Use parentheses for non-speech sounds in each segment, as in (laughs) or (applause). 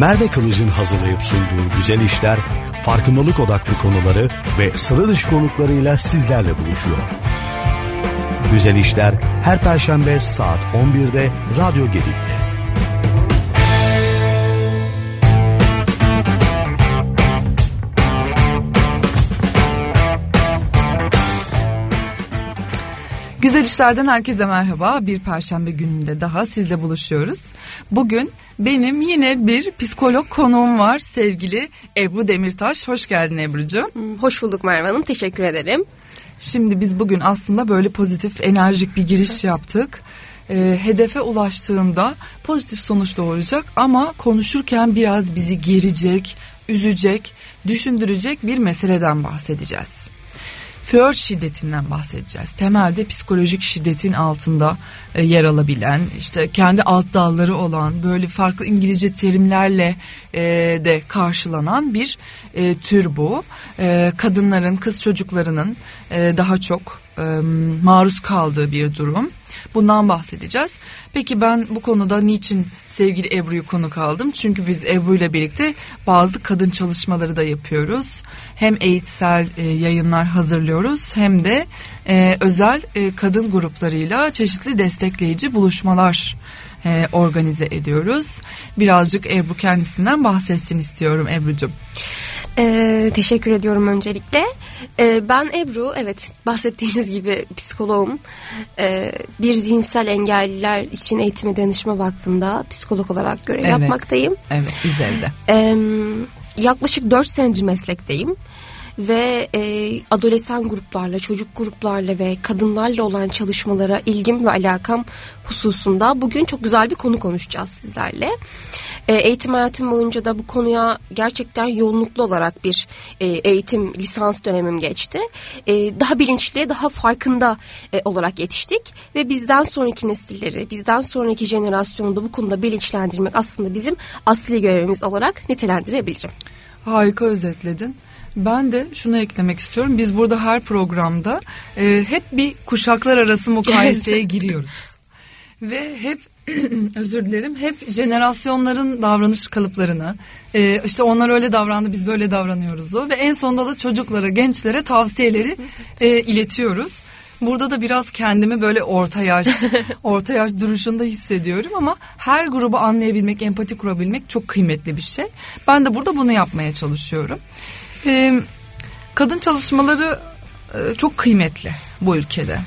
Merve Kılıç'ın hazırlayıp sunduğu güzel işler, farkındalık odaklı konuları ve sıra dışı konuklarıyla sizlerle buluşuyor. Güzel işler her perşembe saat 11'de Radyo Gedik'te. Güzel işlerden herkese merhaba. Bir perşembe gününde daha sizle buluşuyoruz. Bugün benim yine bir psikolog konuğum var sevgili Ebru Demirtaş. Hoş geldin Ebru'cuğum. Hmm, hoş bulduk Merve Hanım. Teşekkür ederim. Şimdi biz bugün aslında böyle pozitif, enerjik bir giriş evet. yaptık. Ee, hedefe ulaştığında pozitif sonuç doğuracak ama konuşurken biraz bizi gerecek, üzecek, düşündürecek bir meseleden bahsedeceğiz flört şiddetinden bahsedeceğiz. Temelde psikolojik şiddetin altında e, yer alabilen, işte kendi alt dalları olan, böyle farklı İngilizce terimlerle e, de karşılanan bir e, tür bu. Kadınların, kız çocuklarının daha çok maruz kaldığı bir durum. Bundan bahsedeceğiz. Peki ben bu konuda niçin sevgili Ebru'yu konuk aldım? Çünkü biz Ebru ile birlikte bazı kadın çalışmaları da yapıyoruz. Hem eğitsel yayınlar hazırlıyoruz hem de e, özel e, kadın gruplarıyla çeşitli destekleyici buluşmalar e, organize ediyoruz. Birazcık Ebru kendisinden bahsetsin istiyorum Ebru'cum. Ee, teşekkür ediyorum öncelikle. Ee, ben Ebru, evet bahsettiğiniz gibi psikoloğum. Ee, bir zihinsel engelliler için eğitim ve danışma vakfında psikolog olarak görev evet. yapmaktayım. Evet, güzel de. Ee, yaklaşık dört senedir meslekteyim ve e, adolesan gruplarla, çocuk gruplarla ve kadınlarla olan çalışmalara ilgim ve alakam hususunda bugün çok güzel bir konu konuşacağız sizlerle. E, eğitim hayatım boyunca da bu konuya gerçekten yoğunluklu olarak bir e, eğitim lisans dönemim geçti. E, daha bilinçli, daha farkında e, olarak yetiştik ve bizden sonraki nesilleri, bizden sonraki jenerasyonu da bu konuda bilinçlendirmek aslında bizim asli görevimiz olarak nitelendirebilirim. Harika özetledin. Ben de şunu eklemek istiyorum. Biz burada her programda e, hep bir kuşaklar arası mukayeseye giriyoruz. Ve hep (clears throat) özür dilerim hep jenerasyonların davranış kalıplarını e, işte onlar öyle davrandı biz böyle davranıyoruz o ve en sonunda da çocuklara gençlere tavsiyeleri e, iletiyoruz. Burada da biraz kendimi böyle orta yaş, (laughs) orta yaş duruşunda hissediyorum ama her grubu anlayabilmek, empati kurabilmek çok kıymetli bir şey. Ben de burada bunu yapmaya çalışıyorum. Ee, kadın çalışmaları e, çok kıymetli bu ülkede.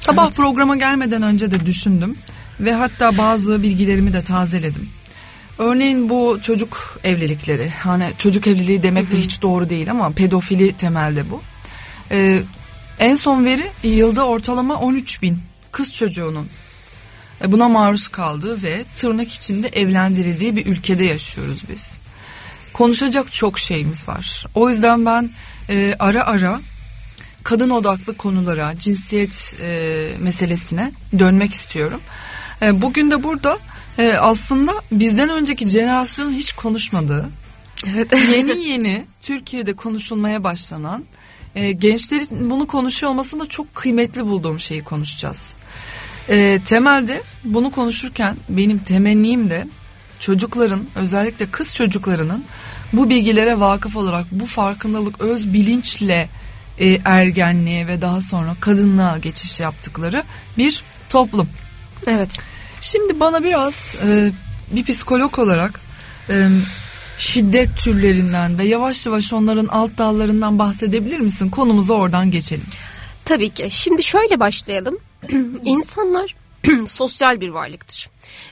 Sabah evet. programa gelmeden önce de düşündüm ve hatta bazı bilgilerimi de tazeledim. Örneğin bu çocuk evlilikleri, hani çocuk evliliği demek de hiç doğru değil ama pedofili temelde bu. Ee, en son veri yılda ortalama 13 bin kız çocuğunun e, buna maruz kaldığı ve tırnak içinde evlendirildiği bir ülkede yaşıyoruz biz konuşacak çok şeyimiz var. O yüzden ben e, ara ara kadın odaklı konulara, cinsiyet e, meselesine dönmek istiyorum. E, bugün de burada e, aslında bizden önceki jenerasyonun hiç konuşmadığı, evet. (laughs) yeni yeni Türkiye'de konuşulmaya başlanan, e, gençlerin bunu konuşuyor olmasını da çok kıymetli bulduğum şeyi konuşacağız. E, temelde bunu konuşurken benim temennim de çocukların özellikle kız çocuklarının bu bilgilere vakıf olarak bu farkındalık öz bilinçle e, ergenliğe ve daha sonra kadınlığa geçiş yaptıkları bir toplum. Evet. Şimdi bana biraz e, bir psikolog olarak e, şiddet türlerinden ve yavaş yavaş onların alt dallarından bahsedebilir misin? Konumuza oradan geçelim. Tabii ki. Şimdi şöyle başlayalım. (clears throat) İnsanlar (clears throat) sosyal bir varlıktır.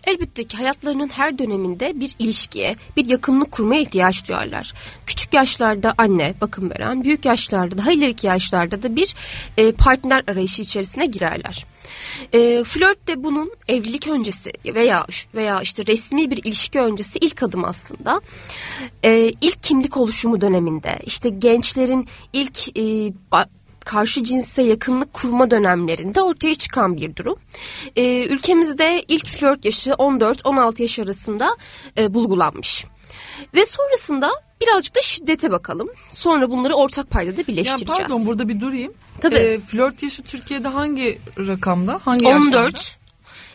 Elbette ki hayatlarının her döneminde bir ilişkiye, bir yakınlık kurmaya ihtiyaç duyarlar. Küçük yaşlarda anne bakım veren, büyük yaşlarda daha ileriki yaşlarda da bir e, partner arayışı içerisine girerler. E, flört de bunun evlilik öncesi veya veya işte resmi bir ilişki öncesi ilk adım aslında. E, ilk kimlik oluşumu döneminde işte gençlerin ilk e, karşı cinse yakınlık kurma dönemlerinde ortaya çıkan bir durum. E, ülkemizde ilk flört yaşı 14-16 yaş arasında e, bulgulanmış. Ve sonrasında birazcık da şiddete bakalım. Sonra bunları ortak paydada birleştireceğiz. Ya pardon burada bir durayım. Tabii. E, flört yaşı Türkiye'de hangi rakamda? Hangi 14 yaşlarda?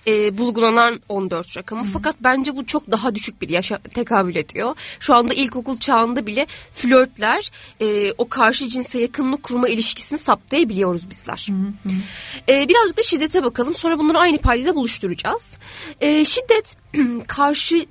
E, bulgulanan 14 rakamı. Hı. Fakat bence bu çok daha düşük bir yaşa tekabül ediyor. Şu anda ilkokul çağında bile flörtler e, o karşı cinse yakınlık kurma ilişkisini saptayabiliyoruz bizler. Hı hı. E, birazcık da şiddete bakalım. Sonra bunları aynı paydada buluşturacağız. E, şiddet (clears throat) karşı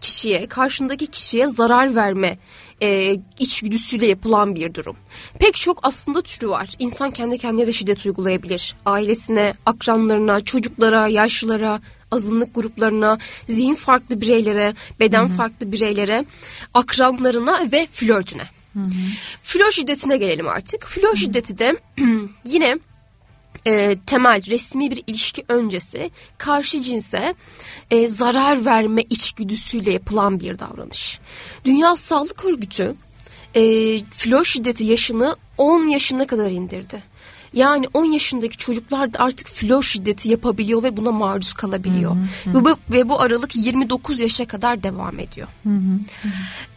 kişiye, karşındaki kişiye zarar verme e, içgüdüsüyle yapılan bir durum. Pek çok aslında türü var. İnsan kendi kendine de şiddet uygulayabilir. Ailesine, akranlarına, çocuklara, yaşlılara, azınlık gruplarına, zihin farklı bireylere, beden Hı-hı. farklı bireylere, akranlarına ve flörtüne. Hı Flört şiddetine gelelim artık. Flört Hı-hı. şiddeti de (clears throat) yine e, temel resmi bir ilişki öncesi karşı cinse e, zarar verme içgüdüsüyle yapılan bir davranış. Dünya Sağlık Örgütü e, flör şiddeti yaşını 10 yaşına kadar indirdi. Yani 10 yaşındaki çocuklar da artık flör şiddeti yapabiliyor ve buna maruz kalabiliyor. Hı hı. Ve, bu, ve bu aralık 29 yaşa kadar devam ediyor. Hı hı.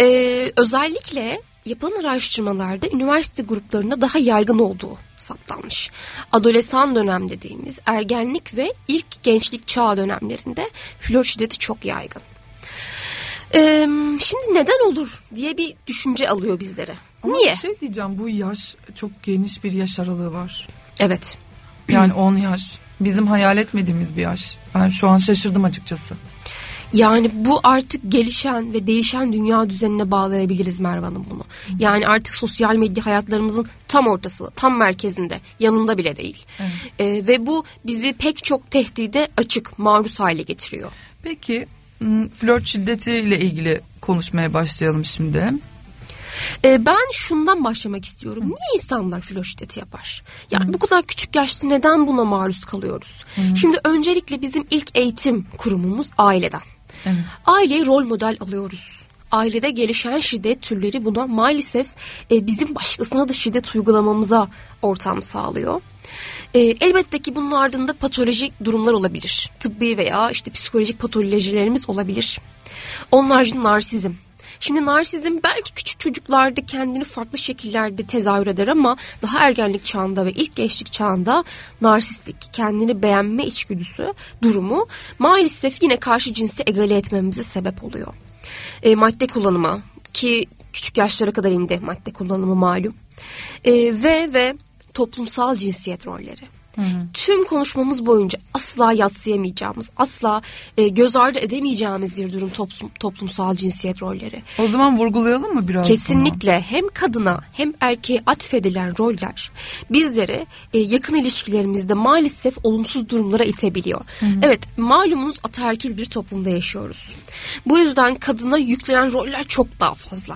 Ee, özellikle yapılan araştırmalarda üniversite gruplarında daha yaygın olduğu saptanmış. Adolesan dönem dediğimiz ergenlik ve ilk gençlik çağı dönemlerinde flör şiddeti çok yaygın. Ee, şimdi neden olur diye bir düşünce alıyor bizlere. Ama Niye? Bir şey diyeceğim bu yaş çok geniş bir yaş aralığı var. Evet. Yani 10 yaş. Bizim hayal etmediğimiz bir yaş. Ben şu an şaşırdım açıkçası. Yani bu artık gelişen ve değişen dünya düzenine bağlayabiliriz Merve Hanım bunu. Yani artık sosyal medya hayatlarımızın tam ortası, tam merkezinde, yanında bile değil. Evet. Ee, ve bu bizi pek çok tehdide açık, maruz hale getiriyor. Peki flört şiddetiyle ilgili konuşmaya başlayalım şimdi. Ee, ben şundan başlamak istiyorum. Niye insanlar flört şiddeti yapar? Yani Hı. bu kadar küçük yaşta neden buna maruz kalıyoruz? Hı. Şimdi öncelikle bizim ilk eğitim kurumumuz aileden. Evet. Rol model alıyoruz. Ailede gelişen şiddet türleri buna maalesef e, bizim başkasına da şiddet uygulamamıza ortam sağlıyor. E, elbette ki bunun ardında patolojik durumlar olabilir. Tıbbi veya işte psikolojik patolojilerimiz olabilir. Onlar narsizm, Şimdi narsizm belki küçük çocuklarda kendini farklı şekillerde tezahür eder ama daha ergenlik çağında ve ilk gençlik çağında narsistlik, kendini beğenme içgüdüsü durumu maalesef yine karşı cinsi egale etmemize sebep oluyor. E, madde kullanımı ki küçük yaşlara kadar indi madde kullanımı malum. E, ve ve toplumsal cinsiyet rolleri. Hı hı. Tüm konuşmamız boyunca asla yatsıyamayacağımız, asla e, göz ardı edemeyeceğimiz bir durum toplum, toplumsal cinsiyet rolleri. O zaman vurgulayalım mı biraz? Kesinlikle bunu? hem kadına hem erkeğe atfedilen roller bizleri e, yakın ilişkilerimizde maalesef olumsuz durumlara itebiliyor. Hı hı. Evet malumunuz ataerkil bir toplumda yaşıyoruz. Bu yüzden kadına yüklenen roller çok daha fazla.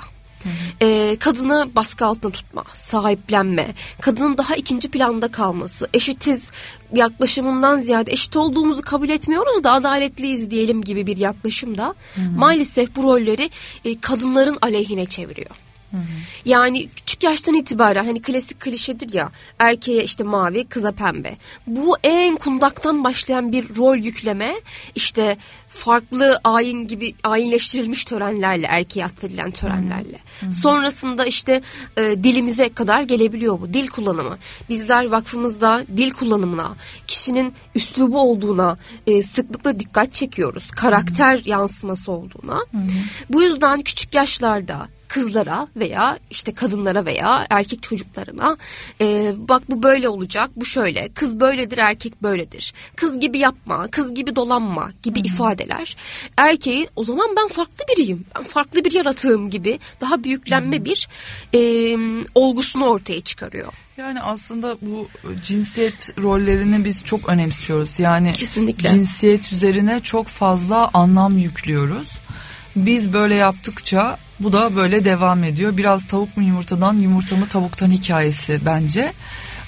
E, kadını baskı altında tutma, sahiplenme, kadının daha ikinci planda kalması, eşitiz yaklaşımından ziyade eşit olduğumuzu kabul etmiyoruz da adaletliyiz diyelim gibi bir yaklaşım da maalesef bu rolleri e, kadınların aleyhine çeviriyor. Yani küçük yaştan itibaren hani klasik klişedir ya erkeğe işte mavi kıza pembe. Bu en kundaktan başlayan bir rol yükleme işte farklı ayin gibi ayinleştirilmiş törenlerle erkeğe atfedilen törenlerle. Hı hı. Sonrasında işte e, dilimize kadar gelebiliyor bu dil kullanımı. Bizler vakfımızda dil kullanımına, kişinin üslubu olduğuna e, sıklıkla dikkat çekiyoruz. Karakter hı hı. yansıması olduğuna. Hı hı. Bu yüzden küçük yaşlarda kızlara veya işte kadınlara veya erkek çocuklarına e, bak bu böyle olacak bu şöyle kız böyledir erkek böyledir kız gibi yapma kız gibi dolanma gibi Hı-hı. ifadeler erkeği o zaman ben farklı biriyim ben farklı bir yaratığım gibi daha büyüklenme Hı-hı. bir e, olgusunu ortaya çıkarıyor. Yani aslında bu cinsiyet rollerini biz çok önemsiyoruz. Yani Kesinlikle. cinsiyet üzerine çok fazla anlam yüklüyoruz. Biz böyle yaptıkça bu da böyle devam ediyor. Biraz tavuk mu yumurtadan, yumurta mı tavuktan hikayesi bence.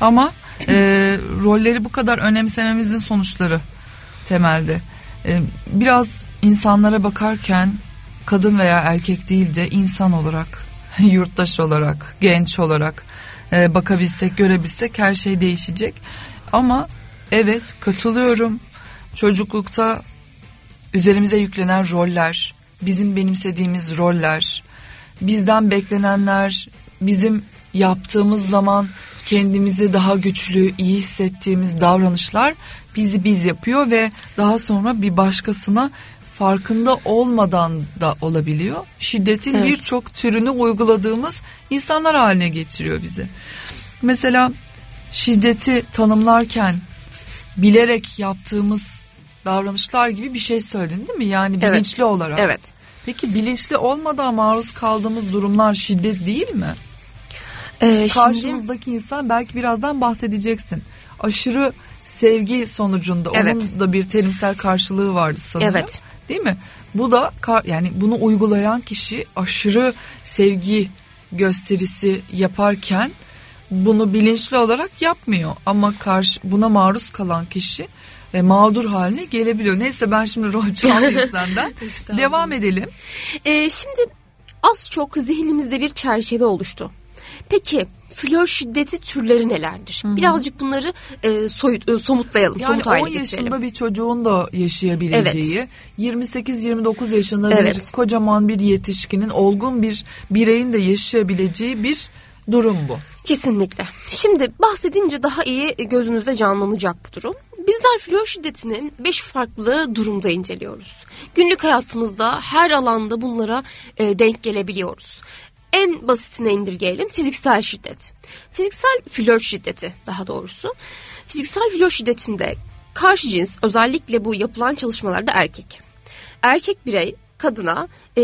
Ama e, rolleri bu kadar önemsememizin sonuçları temelde. E, biraz insanlara bakarken kadın veya erkek değil de insan olarak, (laughs) yurttaş olarak, genç olarak e, bakabilsek, görebilsek her şey değişecek. Ama evet katılıyorum. Çocuklukta üzerimize yüklenen roller, bizim benimsediğimiz roller, bizden beklenenler, bizim yaptığımız zaman kendimizi daha güçlü, iyi hissettiğimiz davranışlar bizi biz yapıyor ve daha sonra bir başkasına farkında olmadan da olabiliyor. Şiddetin evet. birçok türünü uyguladığımız insanlar haline getiriyor bizi. Mesela şiddeti tanımlarken bilerek yaptığımız davranışlar gibi bir şey söyledin değil mi? Yani bilinçli evet. olarak. Evet. Peki bilinçli olmadan maruz kaldığımız durumlar şiddet değil mi? Ee, Karşımızdaki şimdi... insan belki birazdan bahsedeceksin. Aşırı sevgi sonucunda evet. onun da bir terimsel karşılığı vardı sanırım. Evet. Değil mi? Bu da yani bunu uygulayan kişi aşırı sevgi gösterisi yaparken bunu bilinçli olarak yapmıyor ama karşı buna maruz kalan kişi e, mağdur haline gelebiliyor. Neyse ben şimdi rol çalmayayım (laughs) senden. Devam edelim. Ee, şimdi az çok zihnimizde bir çerçeve oluştu. Peki flör şiddeti türleri nelerdir? Hı-hı. Birazcık bunları e, soyut, e, somutlayalım, yani somut hale 10 yaşında bir çocuğun da yaşayabileceği, evet. 28-29 yaşında evet. bir kocaman bir yetişkinin, olgun bir bireyin de yaşayabileceği bir durum bu. Kesinlikle. Şimdi bahsedince daha iyi gözünüzde canlanacak bu durum. Bizler flör şiddetini beş farklı durumda inceliyoruz. Günlük hayatımızda her alanda bunlara e, denk gelebiliyoruz. En basitine indirgeyelim fiziksel şiddet. Fiziksel flör şiddeti daha doğrusu. Fiziksel flör şiddetinde karşı cins özellikle bu yapılan çalışmalarda erkek. Erkek birey kadına e,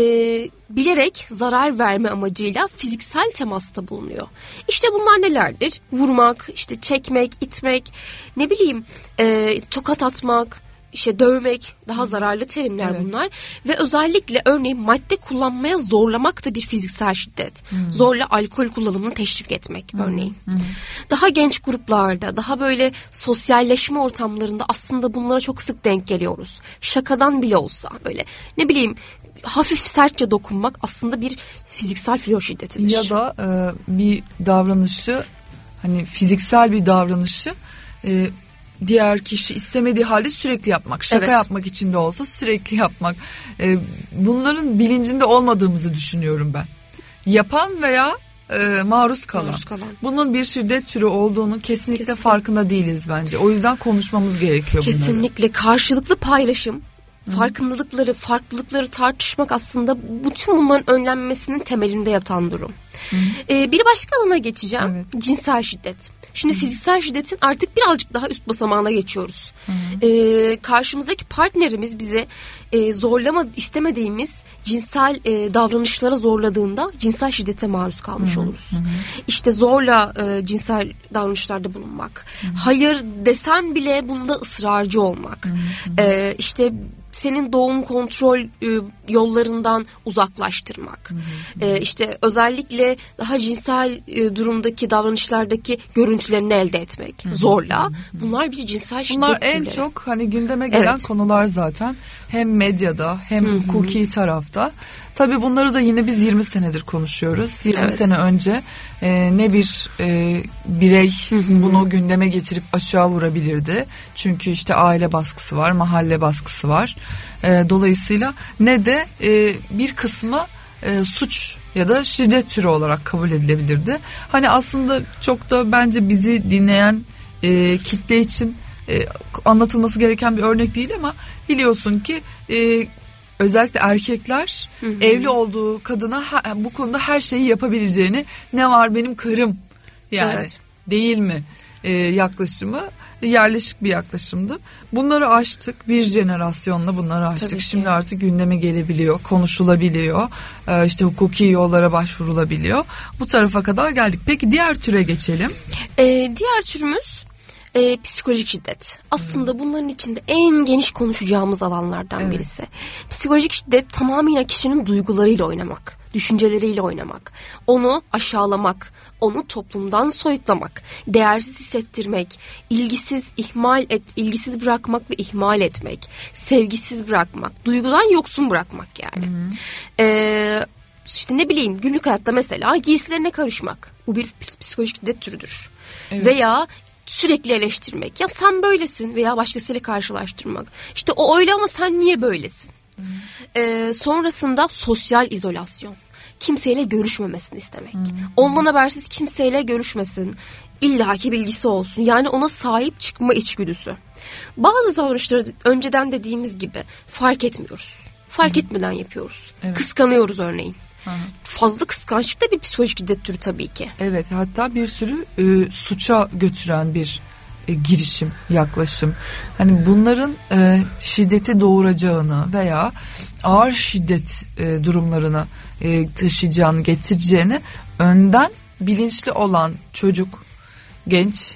bilerek zarar verme amacıyla fiziksel temasta bulunuyor. İşte bunlar nelerdir? Vurmak, işte çekmek, itmek, ne bileyim e, tokat atmak, işte dövmek daha zararlı terimler evet. bunlar ve özellikle örneğin madde kullanmaya zorlamak da bir fiziksel şiddet. Hmm. Zorla alkol kullanımını teşvik etmek hmm. örneğin. Hmm. Daha genç gruplarda, daha böyle sosyalleşme ortamlarında aslında bunlara çok sık denk geliyoruz. Şakadan bile olsa böyle ne bileyim hafif sertçe dokunmak aslında bir fiziksel flör şiddetidir. Ya da e, bir davranışı hani fiziksel bir davranışı e, diğer kişi istemediği halde sürekli yapmak. Şaka evet. yapmak için de olsa sürekli yapmak. E, bunların bilincinde olmadığımızı düşünüyorum ben. Yapan veya e, maruz kalan. maruz kalan. Bunun bir şiddet türü olduğunu kesinlikle, kesinlikle farkında değiliz bence. O yüzden konuşmamız gerekiyor Kesinlikle bunları. karşılıklı paylaşım farkındalıkları, farklılıkları tartışmak aslında bütün bunların önlenmesinin temelinde yatan durum. Ee, bir başka alana geçeceğim. Evet. Cinsel şiddet. Şimdi Hı. fiziksel şiddetin artık birazcık daha üst basamağına geçiyoruz. Ee, karşımızdaki partnerimiz bize e, zorlama istemediğimiz cinsel e, davranışlara zorladığında cinsel şiddete maruz kalmış Hı. oluruz. Hı. İşte zorla e, cinsel davranışlarda bulunmak. Hı. Hayır desen bile bunda ısrarcı olmak. Hı. E, işte senin doğum kontrol e, yollarından uzaklaştırmak. Hı hı. E, işte özellikle daha cinsel e, durumdaki davranışlardaki görüntülerini elde etmek hı hı. zorla. Bunlar bir cinsel şiddet Bunlar en türleri. çok hani gündeme gelen evet. konular zaten. Hem medyada hem hı hı. hukuki tarafta. Tabii bunları da yine biz 20 senedir konuşuyoruz. 20 evet. sene önce e, ne bir e, birey bunu gündeme getirip aşağı vurabilirdi. Çünkü işte aile baskısı var, mahalle baskısı var. E, dolayısıyla ne de e, bir kısmı e, suç ya da şiddet türü olarak kabul edilebilirdi. Hani aslında çok da bence bizi dinleyen e, kitle için e, anlatılması gereken bir örnek değil ama biliyorsun ki e, özellikle erkekler hı hı. evli olduğu kadına bu konuda her şeyi yapabileceğini ne var benim karım yani evet. değil mi e, yaklaşımı yerleşik bir yaklaşımdı. Bunları aştık bir jenerasyonla bunları aştık. Şimdi artık gündeme gelebiliyor, konuşulabiliyor. E, işte hukuki yollara başvurulabiliyor. Bu tarafa kadar geldik. Peki diğer türe geçelim. E, diğer türümüz e, psikolojik şiddet. Aslında hmm. bunların içinde en geniş konuşacağımız alanlardan evet. birisi. Psikolojik şiddet tamamıyla kişinin duygularıyla oynamak, düşünceleriyle oynamak, onu aşağılamak, onu toplumdan soyutlamak, değersiz hissettirmek, ilgisiz ihmal et, ilgisiz bırakmak ve ihmal etmek, sevgisiz bırakmak, duygudan yoksun bırakmak yani. Ee, işte ne bileyim günlük hayatta mesela giysilerine karışmak. Bu bir psikolojik şiddet türüdür. Evet. Veya sürekli eleştirmek. Ya sen böylesin veya başkasıyla karşılaştırmak. İşte o öyle ama sen niye böylesin? Hmm. Ee, sonrasında sosyal izolasyon. Kimseyle görüşmemesini istemek. Hmm. Ondan habersiz kimseyle görüşmesin. illaki bilgisi olsun. Yani ona sahip çıkma içgüdüsü. Bazı davranışları önceden dediğimiz gibi fark etmiyoruz. Fark Hı. etmeden yapıyoruz. Evet. Kıskanıyoruz örneğin. Hı. Fazla kıskançlık da bir psikolojik şiddet türü tabii ki. Evet hatta bir sürü e, suça götüren bir e, girişim, yaklaşım. Hani bunların e, şiddeti doğuracağını veya ağır şiddet e, durumlarına e, taşıyacağını, getireceğini önden bilinçli olan çocuk, genç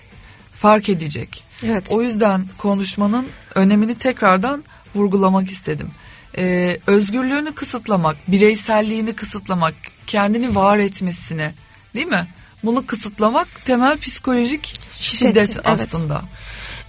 fark edecek. Evet. O yüzden konuşmanın önemini tekrardan vurgulamak istedim. Ee, özgürlüğünü kısıtlamak, bireyselliğini kısıtlamak, kendini var etmesini değil mi? Bunu kısıtlamak temel psikolojik şiddet, şiddet aslında.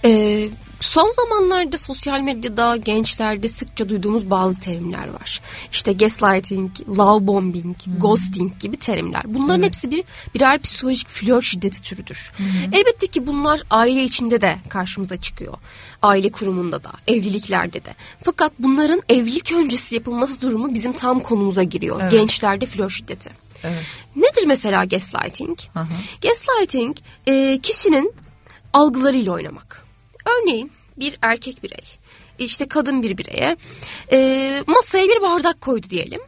Evet. Ee, Son zamanlarda sosyal medyada gençlerde sıkça duyduğumuz bazı terimler var. İşte gaslighting, love bombing, hmm. ghosting gibi terimler. Bunların evet. hepsi bir birer psikolojik flör şiddeti türüdür. Hmm. Elbette ki bunlar aile içinde de karşımıza çıkıyor. Aile kurumunda da, evliliklerde de. Fakat bunların evlilik öncesi yapılması durumu bizim tam konumuza giriyor. Evet. Gençlerde flör şiddeti. Evet. Nedir mesela gaslighting? Hı Gaslighting e, kişinin algılarıyla oynamak. Örneğin bir erkek birey işte kadın bir bireye e, masaya bir bardak koydu diyelim.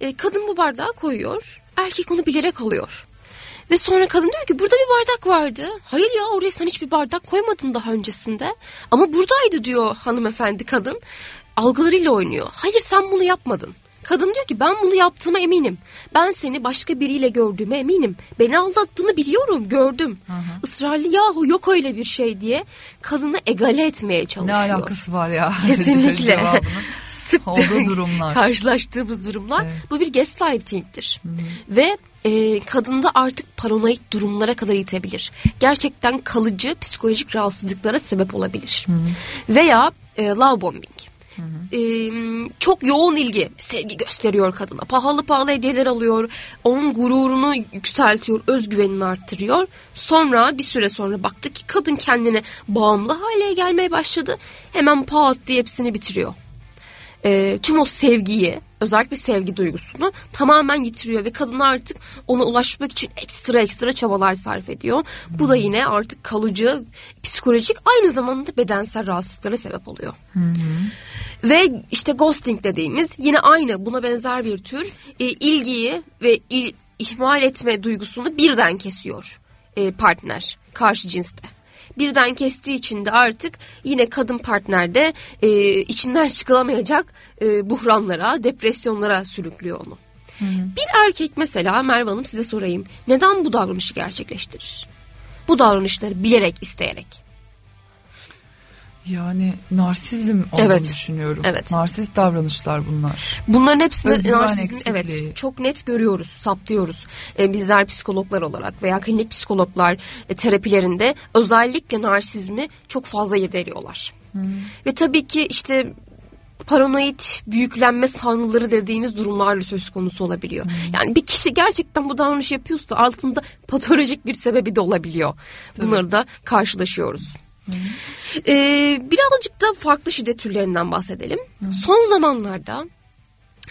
E, kadın bu bardağı koyuyor. Erkek onu bilerek alıyor. Ve sonra kadın diyor ki burada bir bardak vardı. Hayır ya oraya sen hiçbir bardak koymadın daha öncesinde. Ama buradaydı diyor hanımefendi kadın. Algılarıyla oynuyor. Hayır sen bunu yapmadın. Kadın diyor ki ben bunu yaptığıma eminim. Ben seni başka biriyle gördüğüme eminim. Beni aldattığını biliyorum, gördüm. Hı hı. Israrlı yahu yok öyle bir şey diye kadını egale etmeye çalışıyor. Ne alakası var ya? (laughs) Kesinlikle. (laughs) Sık durumlar. karşılaştığımız durumlar. Evet. Bu bir gaslighting'tir. Ve e, kadında artık paranoid durumlara kadar itebilir. Gerçekten kalıcı psikolojik rahatsızlıklara sebep olabilir. Hı hı. Veya e, love bombing. Hı çok yoğun ilgi, sevgi gösteriyor kadına. Pahalı pahalı hediyeler alıyor. Onun gururunu yükseltiyor, özgüvenini arttırıyor. Sonra bir süre sonra baktı ki kadın kendine bağımlı hale gelmeye başladı. Hemen pat diye hepsini bitiriyor. E, tüm o sevgiyi, özellikle sevgi duygusunu tamamen yitiriyor ve kadın artık ona ulaşmak için ekstra ekstra çabalar sarf ediyor. Bu da yine artık kalıcı, psikolojik aynı zamanda bedensel rahatsızlıklara sebep oluyor. Hı hı. Ve işte ghosting dediğimiz yine aynı buna benzer bir tür e, ilgiyi ve il, ihmal etme duygusunu birden kesiyor e, partner karşı cinste. Birden kestiği için de artık yine kadın partnerde e, içinden çıkılamayacak e, buhranlara, depresyonlara sürüklüyor onu. Hı hı. Bir erkek mesela Merve Hanım size sorayım. Neden bu davranışı gerçekleştirir? Bu davranışları bilerek, isteyerek. Yani narsizm olduğunu evet. düşünüyorum. Evet. Narsist davranışlar bunlar. Bunların hepsinde narsizm evet çok net görüyoruz, saptıyoruz. Ee, bizler psikologlar olarak veya klinik psikologlar e, terapilerinde özellikle narsizmi çok fazla irdeliyorlar. Hmm. Ve tabii ki işte paranoid büyüklenme sanrıları dediğimiz durumlarla söz konusu olabiliyor. Hmm. Yani bir kişi gerçekten bu davranış yapıyorsa altında patolojik bir sebebi de olabiliyor. Bunları evet. da karşılaşıyoruz. Ee, birazcık da farklı şiddet türlerinden bahsedelim. Hı. Son zamanlarda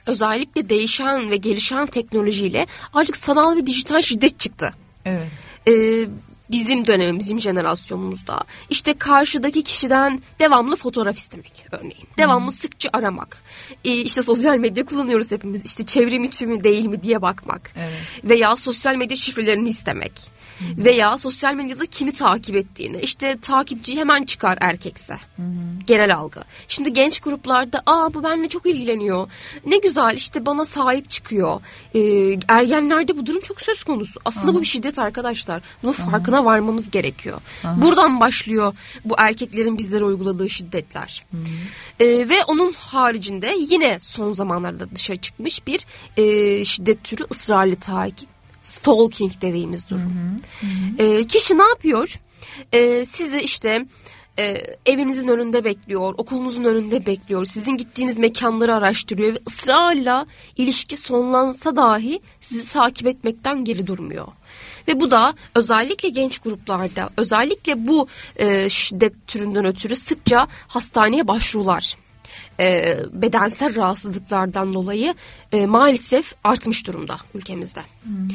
özellikle değişen ve gelişen teknolojiyle artık sanal ve dijital şiddet çıktı. Evet. Ee, bizim dönemimiz, bizim jenerasyonumuzda işte karşıdaki kişiden devamlı fotoğraf istemek örneğin. Devamlı hmm. sıkça aramak. Ee, işte sosyal medya kullanıyoruz hepimiz. İşte çevrim içi mi değil mi diye bakmak. Evet. Veya sosyal medya şifrelerini istemek. Veya sosyal medyada kimi takip ettiğini. İşte takipçi hemen çıkar erkekse. Genel algı. Şimdi genç gruplarda aa bu benimle çok ilgileniyor. Ne güzel işte bana sahip çıkıyor. Ee, ergenlerde bu durum çok söz konusu. Aslında hmm. bu bir şiddet arkadaşlar. Bunun farkına farkına varmamız gerekiyor. Aha. Buradan başlıyor bu erkeklerin bizlere uyguladığı şiddetler. Ee, ve onun haricinde yine son zamanlarda dışa çıkmış bir e, şiddet türü ısrarlı takip. Stalking dediğimiz durum. Hı hı. Ee, kişi ne yapıyor? Ee, sizi işte e, evinizin önünde bekliyor, okulunuzun önünde bekliyor, sizin gittiğiniz mekanları araştırıyor ve ısrarla ilişki sonlansa dahi sizi takip etmekten geri durmuyor. Ve bu da özellikle genç gruplarda özellikle bu e, şiddet türünden ötürü sıkça hastaneye başvurular e, bedensel rahatsızlıklardan dolayı e, maalesef artmış durumda ülkemizde. Hmm.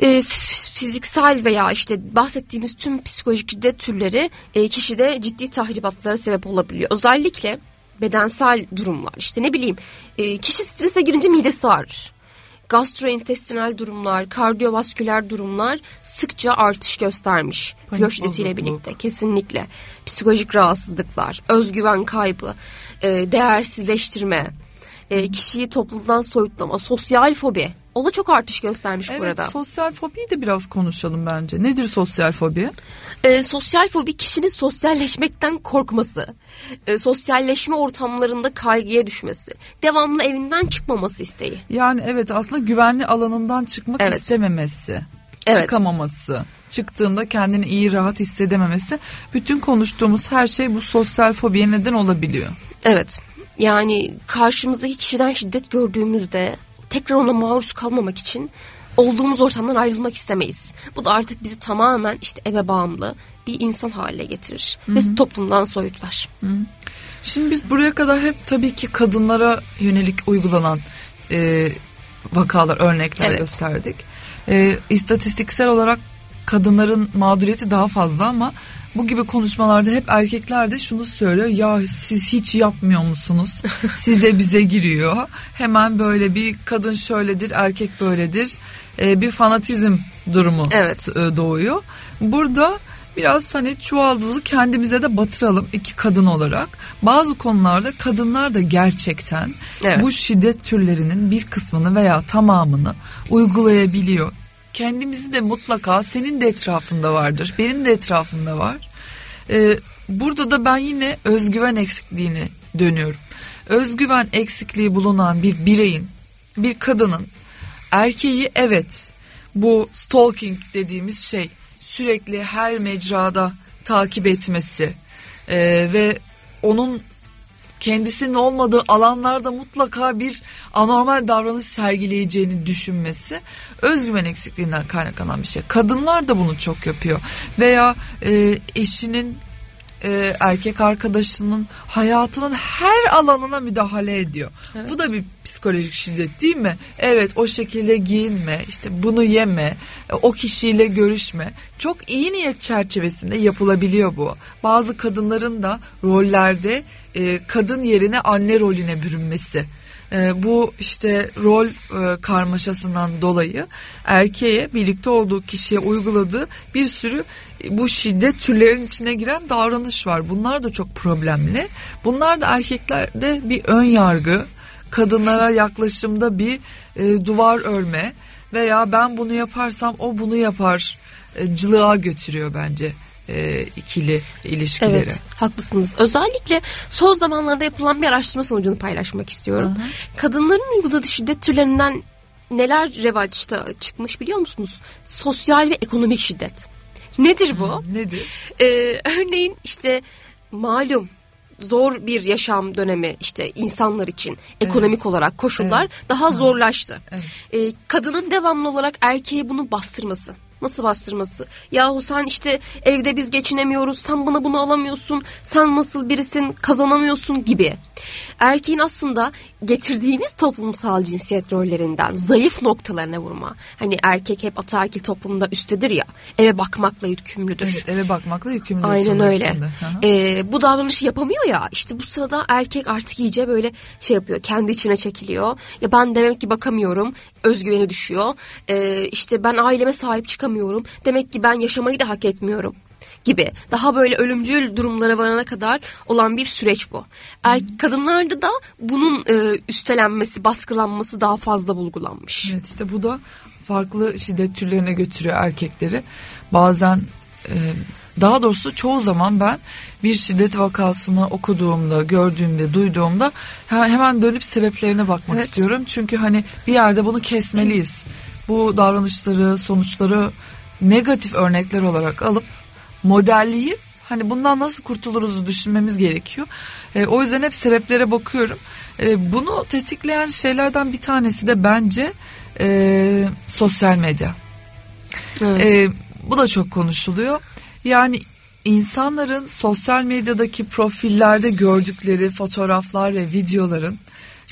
e, fiziksel veya işte bahsettiğimiz tüm psikolojik şiddet türleri e, kişide ciddi tahribatlara sebep olabiliyor. Özellikle bedensel durumlar işte ne bileyim e, kişi strese girince midesi ağrır. Gastrointestinal durumlar, kardiyovasküler durumlar sıkça artış göstermiş flör şiddetiyle birlikte kesinlikle. Psikolojik rahatsızlıklar, özgüven kaybı, e, değersizleştirme, e, kişiyi toplumdan soyutlama, sosyal fobi o da çok artış göstermiş evet, burada. sosyal fobiyi de biraz konuşalım bence. Nedir sosyal fobi? E, sosyal fobi kişinin sosyalleşmekten korkması, e, sosyalleşme ortamlarında kaygıya düşmesi, devamlı evinden çıkmaması isteği. Yani evet aslında güvenli alanından çıkmak Evet. istememesi, Evet. çıkamaması, çıktığında kendini iyi rahat hissedememesi. Bütün konuştuğumuz her şey bu sosyal fobiye neden olabiliyor. Evet. Yani karşımızdaki kişiden şiddet gördüğümüzde tekrar ona maruz kalmamak için olduğumuz ortamdan ayrılmak istemeyiz. Bu da artık bizi tamamen işte eve bağımlı bir insan haline getirir ve toplumdan soyutlar. Şimdi biz buraya kadar hep tabii ki kadınlara yönelik uygulanan e, vakalar, örnekler Evet. gösterdik. E, istatistiksel olarak kadınların mağduriyeti daha fazla ama bu gibi konuşmalarda hep erkekler de şunu söylüyor. Ya siz hiç yapmıyor musunuz? (laughs) Size bize giriyor. Hemen böyle bir kadın şöyledir, erkek böyledir. E, bir fanatizm durumu Evet. e, doğuyor. Burada biraz hani çuvaldızı kendimize de batıralım iki kadın olarak. Bazı konularda kadınlar da gerçekten Evet. bu şiddet türlerinin bir kısmını veya tamamını uygulayabiliyor. Kendimizi de mutlaka senin de etrafında vardır. Benim de etrafımda var. Ee, burada da ben yine özgüven eksikliğine dönüyorum. Özgüven eksikliği bulunan bir bireyin, bir kadının erkeği evet bu stalking dediğimiz şey sürekli her mecrada takip etmesi ee, ve onun kendisinin olmadığı alanlarda mutlaka bir anormal davranış sergileyeceğini düşünmesi özgüven eksikliğinden kaynaklanan bir şey. Kadınlar da bunu çok yapıyor veya e, eşinin e, erkek arkadaşının hayatının her alanına müdahale ediyor. Bu da bir psikolojik şiddet değil mi? Evet o şekilde giyinme, işte bunu yeme, e, o kişiyle görüşme. Çok iyi niyet çerçevesinde yapılabiliyor bu. Bazı kadınların da rollerde e, kadın yerine anne rolüne bürünmesi. E, bu işte rol e, karmaşasından dolayı erkeğe birlikte olduğu kişiye uyguladığı bir sürü bu şiddet türlerinin içine giren davranış var. Bunlar da çok problemli. Bunlar da erkeklerde bir ön yargı, kadınlara yaklaşımda bir e, duvar örme veya ben bunu yaparsam o bunu yapar e, cılığa götürüyor bence e, ikili ilişkileri. Evet haklısınız. Özellikle son zamanlarda yapılan bir araştırma sonucunu paylaşmak istiyorum. Kadınların uyguladığı şiddet türlerinden neler revaçta çıkmış biliyor musunuz? Sosyal ve ekonomik şiddet. Nedir bu? Nedir? Ee, örneğin işte malum zor bir yaşam dönemi işte insanlar için ekonomik olarak koşullar daha zorlaştı. Evet. Ee, kadının devamlı olarak erkeğe bunu bastırması. Nasıl bastırması? Yahu sen işte evde biz geçinemiyoruz, sen bana bunu alamıyorsun, sen nasıl birisin, kazanamıyorsun gibi. Erkeğin aslında getirdiğimiz toplumsal cinsiyet rollerinden zayıf noktalarına vurma. Hani erkek hep ataerkil toplumda üsttedir ya, eve bakmakla yükümlüdür. Evet, eve bakmakla yükümlü. Aynen öyle. Ee, bu davranışı yapamıyor ya işte bu sırada erkek artık iyice böyle şey yapıyor kendi içine çekiliyor. Ya ben demek ki bakamıyorum özgüveni düşüyor. Ee, işte ben aileme sahip çıkamıyorum demek ki ben yaşamayı da hak etmiyorum gibi daha böyle ölümcül durumlara varana kadar olan bir süreç bu. Er, kadınlarda da bunun e, üstelenmesi, baskılanması daha fazla bulgulanmış. Evet işte bu da farklı şiddet türlerine götürüyor erkekleri. Bazen e, daha doğrusu çoğu zaman ben bir şiddet vakasını okuduğumda, gördüğümde, duyduğumda he- hemen dönüp sebeplerine bakmak Evet. istiyorum. Çünkü hani bir yerde bunu kesmeliyiz. Bu davranışları, sonuçları negatif örnekler olarak alıp modelleyip hani bundan nasıl kurtuluruz düşünmemiz gerekiyor. E, o yüzden hep sebeplere bakıyorum. E, bunu tetikleyen şeylerden bir tanesi de bence e, sosyal medya. Evet. E, bu da çok konuşuluyor. Yani insanların sosyal medyadaki profillerde gördükleri fotoğraflar ve videoların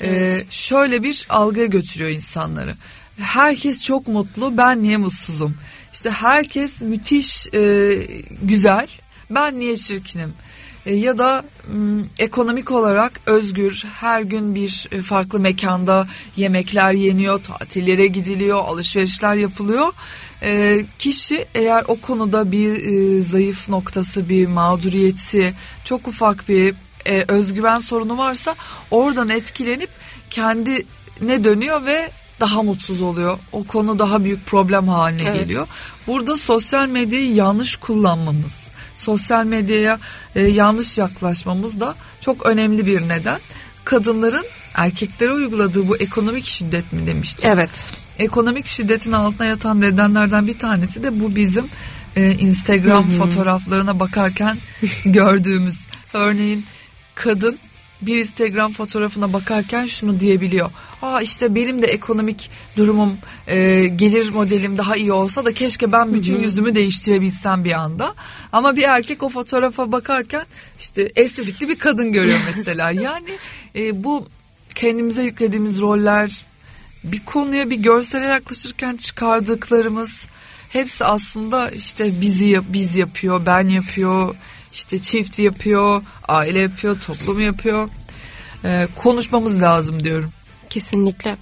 e, Evet. şöyle bir algıya götürüyor insanları. herkes çok mutlu ben niye mutsuzum? İşte herkes müthiş e, güzel ben niye çirkinim? E, ya da m, ekonomik olarak özgür her gün bir e, farklı mekanda yemekler yeniyor, tatillere gidiliyor, alışverişler yapılıyor. E, kişi eğer o konuda bir e, zayıf noktası, bir mağduriyeti, çok ufak bir e, özgüven sorunu varsa oradan etkilenip kendine dönüyor ve daha mutsuz oluyor. O konu daha büyük problem haline evet. geliyor. Burada sosyal medyayı yanlış kullanmamız, sosyal medyaya e, yanlış yaklaşmamız da çok önemli bir neden. Kadınların erkeklere uyguladığı bu ekonomik şiddet mi demiştim. Evet. Ekonomik şiddetin altına yatan nedenlerden bir tanesi de bu bizim e, Instagram Hı-hı. fotoğraflarına bakarken (laughs) gördüğümüz. Örneğin kadın bir Instagram fotoğrafına bakarken şunu diyebiliyor. Aa işte benim de ekonomik durumum, e, gelir modelim daha iyi olsa da keşke ben bütün Hı-hı. yüzümü değiştirebilsem bir anda. Ama bir erkek o fotoğrafa bakarken işte estetikli bir kadın görüyor (laughs) mesela. yani e, bu kendimize yüklediğimiz roller, bir konuya bir görsele yaklaşırken çıkardıklarımız hepsi aslında işte bizi biz yapıyor, ben yapıyor, işte çift yapıyor, aile yapıyor, toplum yapıyor. Ee, konuşmamız lazım diyorum. Kesinlikle.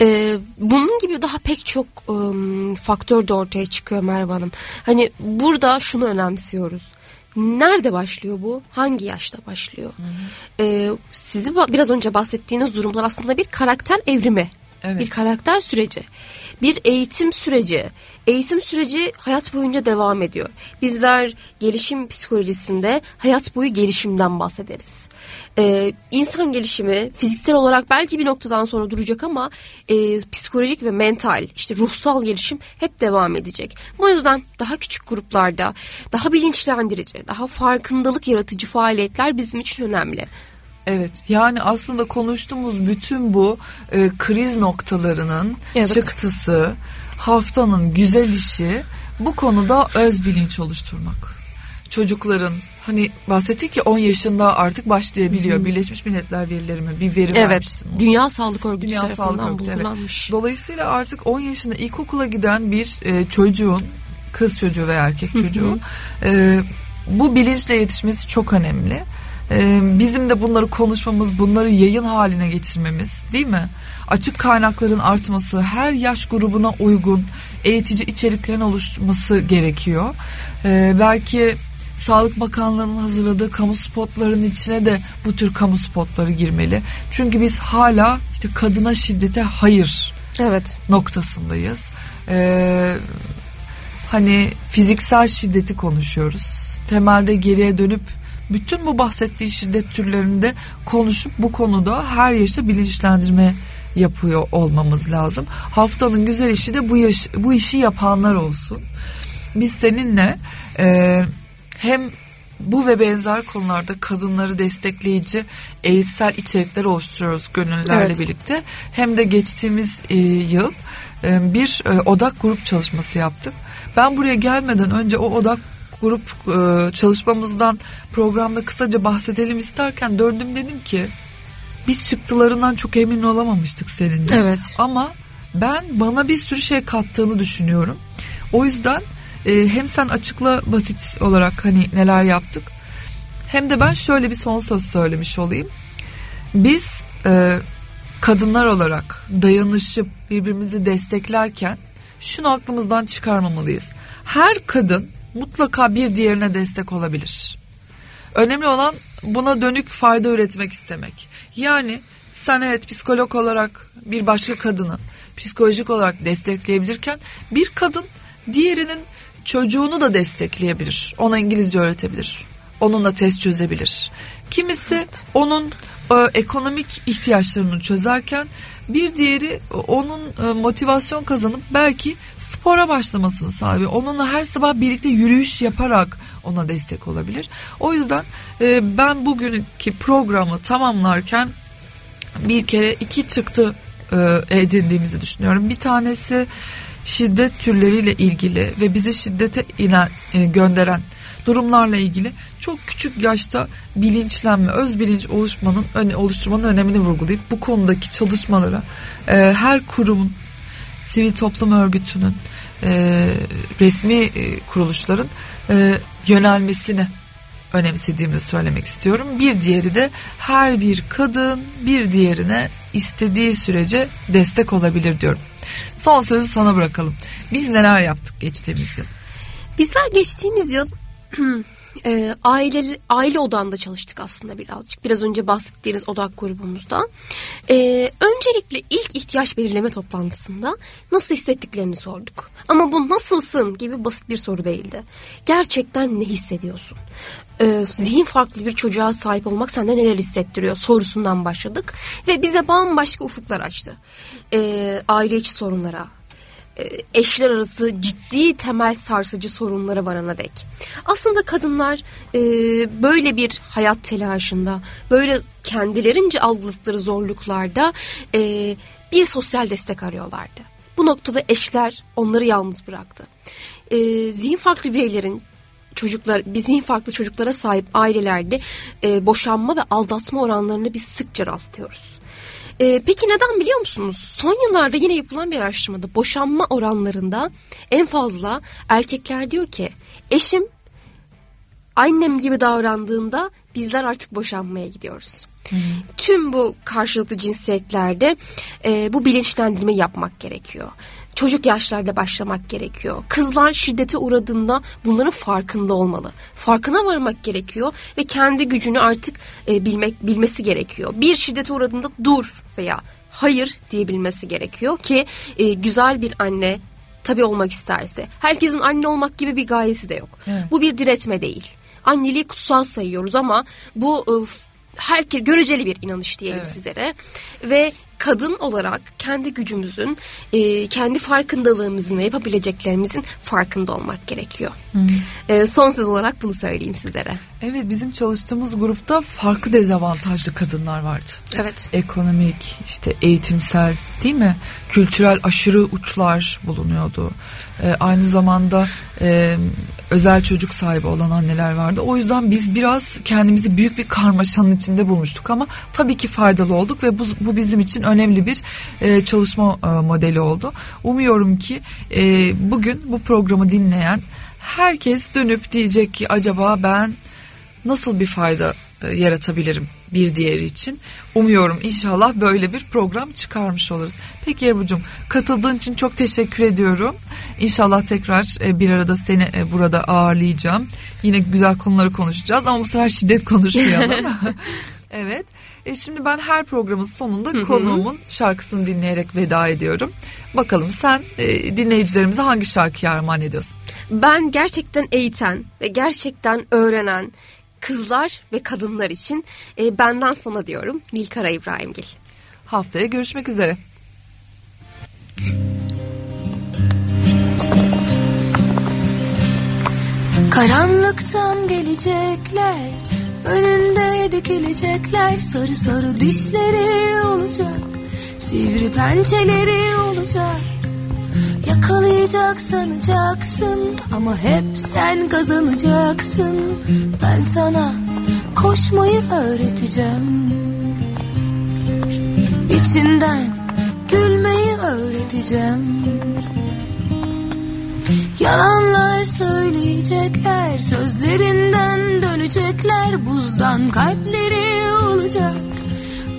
Ee, bunun gibi daha pek çok ım, faktör de ortaya çıkıyor Merve Hanım. Hani burada şunu önemsiyoruz. Nerede başlıyor bu? Hangi yaşta başlıyor? Hı hı. Ee, sizi biraz önce bahsettiğiniz durumlar aslında bir karakter evrimi. Evet. Bir karakter süreci. Bir eğitim süreci. Eğitim süreci hayat boyunca devam ediyor. Bizler gelişim psikolojisinde hayat boyu gelişimden bahsederiz. Ee, insan gelişimi fiziksel olarak belki bir noktadan sonra duracak ama e, psikolojik ve mental işte ruhsal gelişim hep devam edecek. Bu yüzden daha küçük gruplarda daha bilinçlendirici, daha farkındalık yaratıcı faaliyetler bizim için önemli. Evet yani aslında konuştuğumuz bütün bu e, kriz noktalarının evet. çıktısı haftanın güzel işi bu konuda öz bilinç oluşturmak. Çocukların hani bahsettik ki 10 yaşında artık başlayabiliyor. Hı-hı. Birleşmiş Milletler verilerimi bir veri evet. vermiştim. Dünya Sağlık Örgütü Dünya Sağlık Örgütü. Evet. Dolayısıyla artık 10 yaşında ilkokula giden bir e, çocuğun kız çocuğu veya erkek çocuğu e, bu bilinçle yetişmesi çok önemli. E, bizim de bunları konuşmamız, bunları yayın haline getirmemiz değil mi? Açık kaynakların artması, her yaş grubuna uygun eğitici içeriklerin oluşması gerekiyor. E, belki Sağlık Bakanlığı'nın hazırladığı kamu spotlarının içine de bu tür kamu spotları girmeli. Çünkü biz hala işte kadına şiddete hayır evet. noktasındayız. Ee, hani fiziksel şiddeti konuşuyoruz. Temelde geriye dönüp bütün bu bahsettiği şiddet türlerinde konuşup bu konuda her yaşta bilinçlendirme yapıyor olmamız lazım. Haftanın güzel işi de bu yaş, bu işi yapanlar olsun. Biz seninle e, hem bu ve benzer konularda kadınları destekleyici eğitsel içerikler oluşturuyoruz gönüllülerle evet. birlikte. Hem de geçtiğimiz e, yıl e, bir e, odak grup çalışması yaptık. Ben buraya gelmeden önce o odak grup e, çalışmamızdan programda kısaca bahsedelim isterken döndüm dedim ki biz çıktılarından çok emin olamamıştık seninle. Evet. Ama ben bana bir sürü şey kattığını düşünüyorum. O yüzden e, hem sen açıkla basit olarak hani neler yaptık hem de ben şöyle bir son söz söylemiş olayım. Biz e, kadınlar olarak dayanışıp birbirimizi desteklerken şunu aklımızdan çıkarmamalıyız. Her kadın mutlaka bir diğerine destek olabilir. Önemli olan buna dönük fayda üretmek istemek. Yani sen evet psikolog olarak bir başka kadını psikolojik olarak destekleyebilirken bir kadın diğerinin çocuğunu da destekleyebilir. Ona İngilizce öğretebilir. Onunla test çözebilir. Kimisi evet. onun e, ekonomik ihtiyaçlarını çözerken bir diğeri onun e, motivasyon kazanıp belki spora başlamasını sağlıyor. Onunla her sabah birlikte yürüyüş yaparak ona destek olabilir. O yüzden e, ben bugünkü programı tamamlarken bir kere iki çıktı e, edindiğimizi düşünüyorum. Bir tanesi şiddet türleriyle ilgili ve bizi şiddete inen, e, gönderen durumlarla ilgili çok küçük yaşta bilinçlenme, öz bilinç oluşmanın oluşturmanın önemini vurgulayıp bu konudaki çalışmalara e, her kurumun sivil toplum örgütünün, e, resmi e, kuruluşların e, yönelmesini önemsediğimi söylemek istiyorum. Bir diğeri de her bir kadın bir diğerine istediği sürece destek olabilir diyorum. Son sözü sana bırakalım. Biz neler yaptık geçtiğimiz yıl? Bizler geçtiğimiz yıl e, aile aile odanda çalıştık aslında birazcık. Biraz önce bahsettiğiniz odak grubumuzda. E, öncelikle ilk ihtiyaç belirleme toplantısında nasıl hissettiklerini sorduk. Ama bu nasılsın gibi basit bir soru değildi. Gerçekten ne hissediyorsun? E, zihin farklı bir çocuğa sahip olmak sende neler hissettiriyor sorusundan başladık. Ve bize bambaşka ufuklar açtı. E, aile içi sorunlara, eşler arası ciddi temel sarsıcı sorunlara varana dek. Aslında kadınlar e, böyle bir hayat telaşında, böyle kendilerince algıladıkları zorluklarda e, bir sosyal destek arıyorlardı. Bu noktada eşler onları yalnız bıraktı. E, zihin farklı bireylerin çocuklar, bir zihin farklı çocuklara sahip ailelerde e, boşanma ve aldatma oranlarını biz sıkça rastlıyoruz. Ee, peki neden biliyor musunuz? Son yıllarda yine yapılan bir araştırmada boşanma oranlarında en fazla erkekler diyor ki eşim annem gibi davrandığında bizler artık boşanmaya gidiyoruz. Hmm. Tüm bu karşılıklı cinsiyetlerde e, bu bilinçlendirme yapmak gerekiyor çocuk yaşlarda başlamak gerekiyor. Kızlar şiddete uğradığında bunların farkında olmalı. Farkına varmak gerekiyor ve kendi gücünü artık e, bilmek bilmesi gerekiyor. Bir şiddete uğradığında dur veya hayır diyebilmesi gerekiyor ki e, güzel bir anne tabii olmak isterse. Herkesin anne olmak gibi bir gayesi de yok. Evet. Bu bir diretme değil. Anneliği kutsal sayıyoruz ama bu e, herkes göreceli bir inanış diyelim evet. sizlere ve kadın olarak kendi gücümüzün, e, kendi farkındalığımızın ve yapabileceklerimizin farkında olmak gerekiyor. E, son söz olarak bunu söyleyeyim sizlere. Evet bizim çalıştığımız grupta farklı dezavantajlı kadınlar vardı. Evet. Ekonomik, işte eğitimsel değil mi? Kültürel aşırı uçlar bulunuyordu. E, aynı zamanda e, özel çocuk sahibi olan anneler vardı. O yüzden biz biraz kendimizi büyük bir karmaşanın içinde bulmuştuk ama tabii ki faydalı olduk ve bu, bu bizim için önemli bir e, çalışma e, modeli oldu. Umuyorum ki e, bugün bu programı dinleyen herkes dönüp diyecek ki acaba ben nasıl bir fayda e, yaratabilirim bir diğeri için. Umuyorum inşallah böyle bir program çıkarmış oluruz. Peki Ebru'cum katıldığın için çok teşekkür ediyorum. İnşallah tekrar e, bir arada seni e, burada ağırlayacağım. Yine güzel konuları konuşacağız ama bu sefer şiddet konuşmayalım. (laughs) (laughs) evet. E şimdi ben her programın sonunda konuğumun şarkısını dinleyerek veda ediyorum. Bakalım sen e, dinleyicilerimize hangi şarkıyı armağan ediyorsun? Ben gerçekten eğiten ve gerçekten öğrenen kızlar ve kadınlar için e, benden sana diyorum Nilkara İbrahimgil. Haftaya görüşmek üzere. (laughs) Karanlıktan gelecekler Önünde dikilecekler. Sarı sarı dişleri olacak Sivri pençeleri olacak. Yakalayacak sanacaksın Ama hep sen kazanacaksın. Ben sana koşmayı öğreteceğim. İçinden gülmeyi öğreteceğim Yalanlar söyleyecekler Sözlerinden dönecekler. Buzdan kalpleri olacak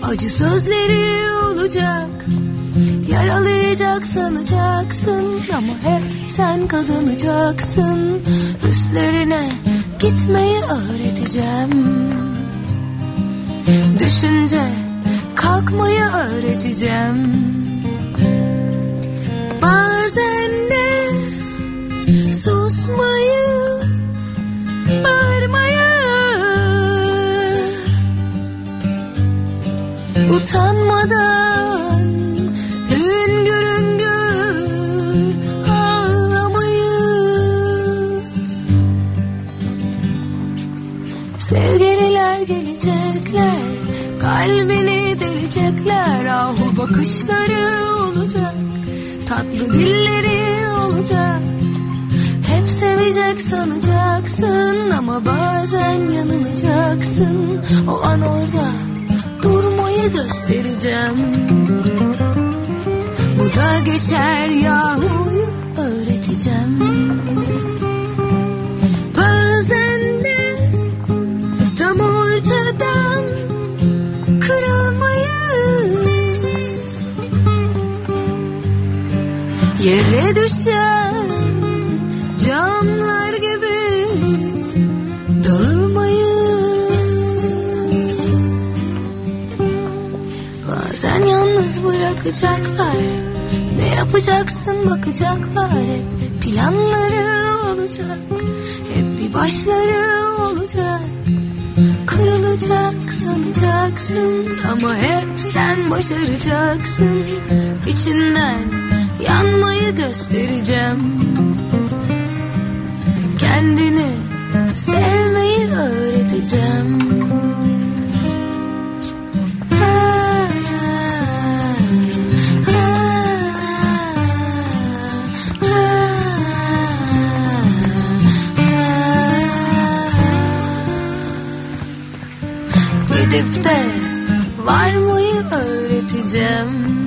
Acı sözleri olacak. Yaralayacak sanacaksın Ama hep sen kazanacaksın. Üstlerine gitmeyi öğreteceğim. Düşünce kalkmayı öğreteceğim. Bazen de susmayı Bağırmayı Utanmadan Hüngür hüngür ağlamayı. Sevgililer gelecekler Kalbini delecekler. Ahu bakışları olacak Tatlı dilleri olacak hep sevecek sanacaksın ama bazen yanılacaksın. O an orada durmayı göstereceğim. Bu da geçer yahuyu öğreteceğim Bazen de tam ortadan kırılmayı Yere düşen yalnız bırakacaklar Ne yapacaksın bakacaklar. Hep planları olacak. Hep bir başları olacak. Kırılacak sanacaksın. Ama hep sen başaracaksın. İçinden yanmayı göstereceğim. Kendini sevmeyi öğreteceğim Gidip de varmayı öğreteceğim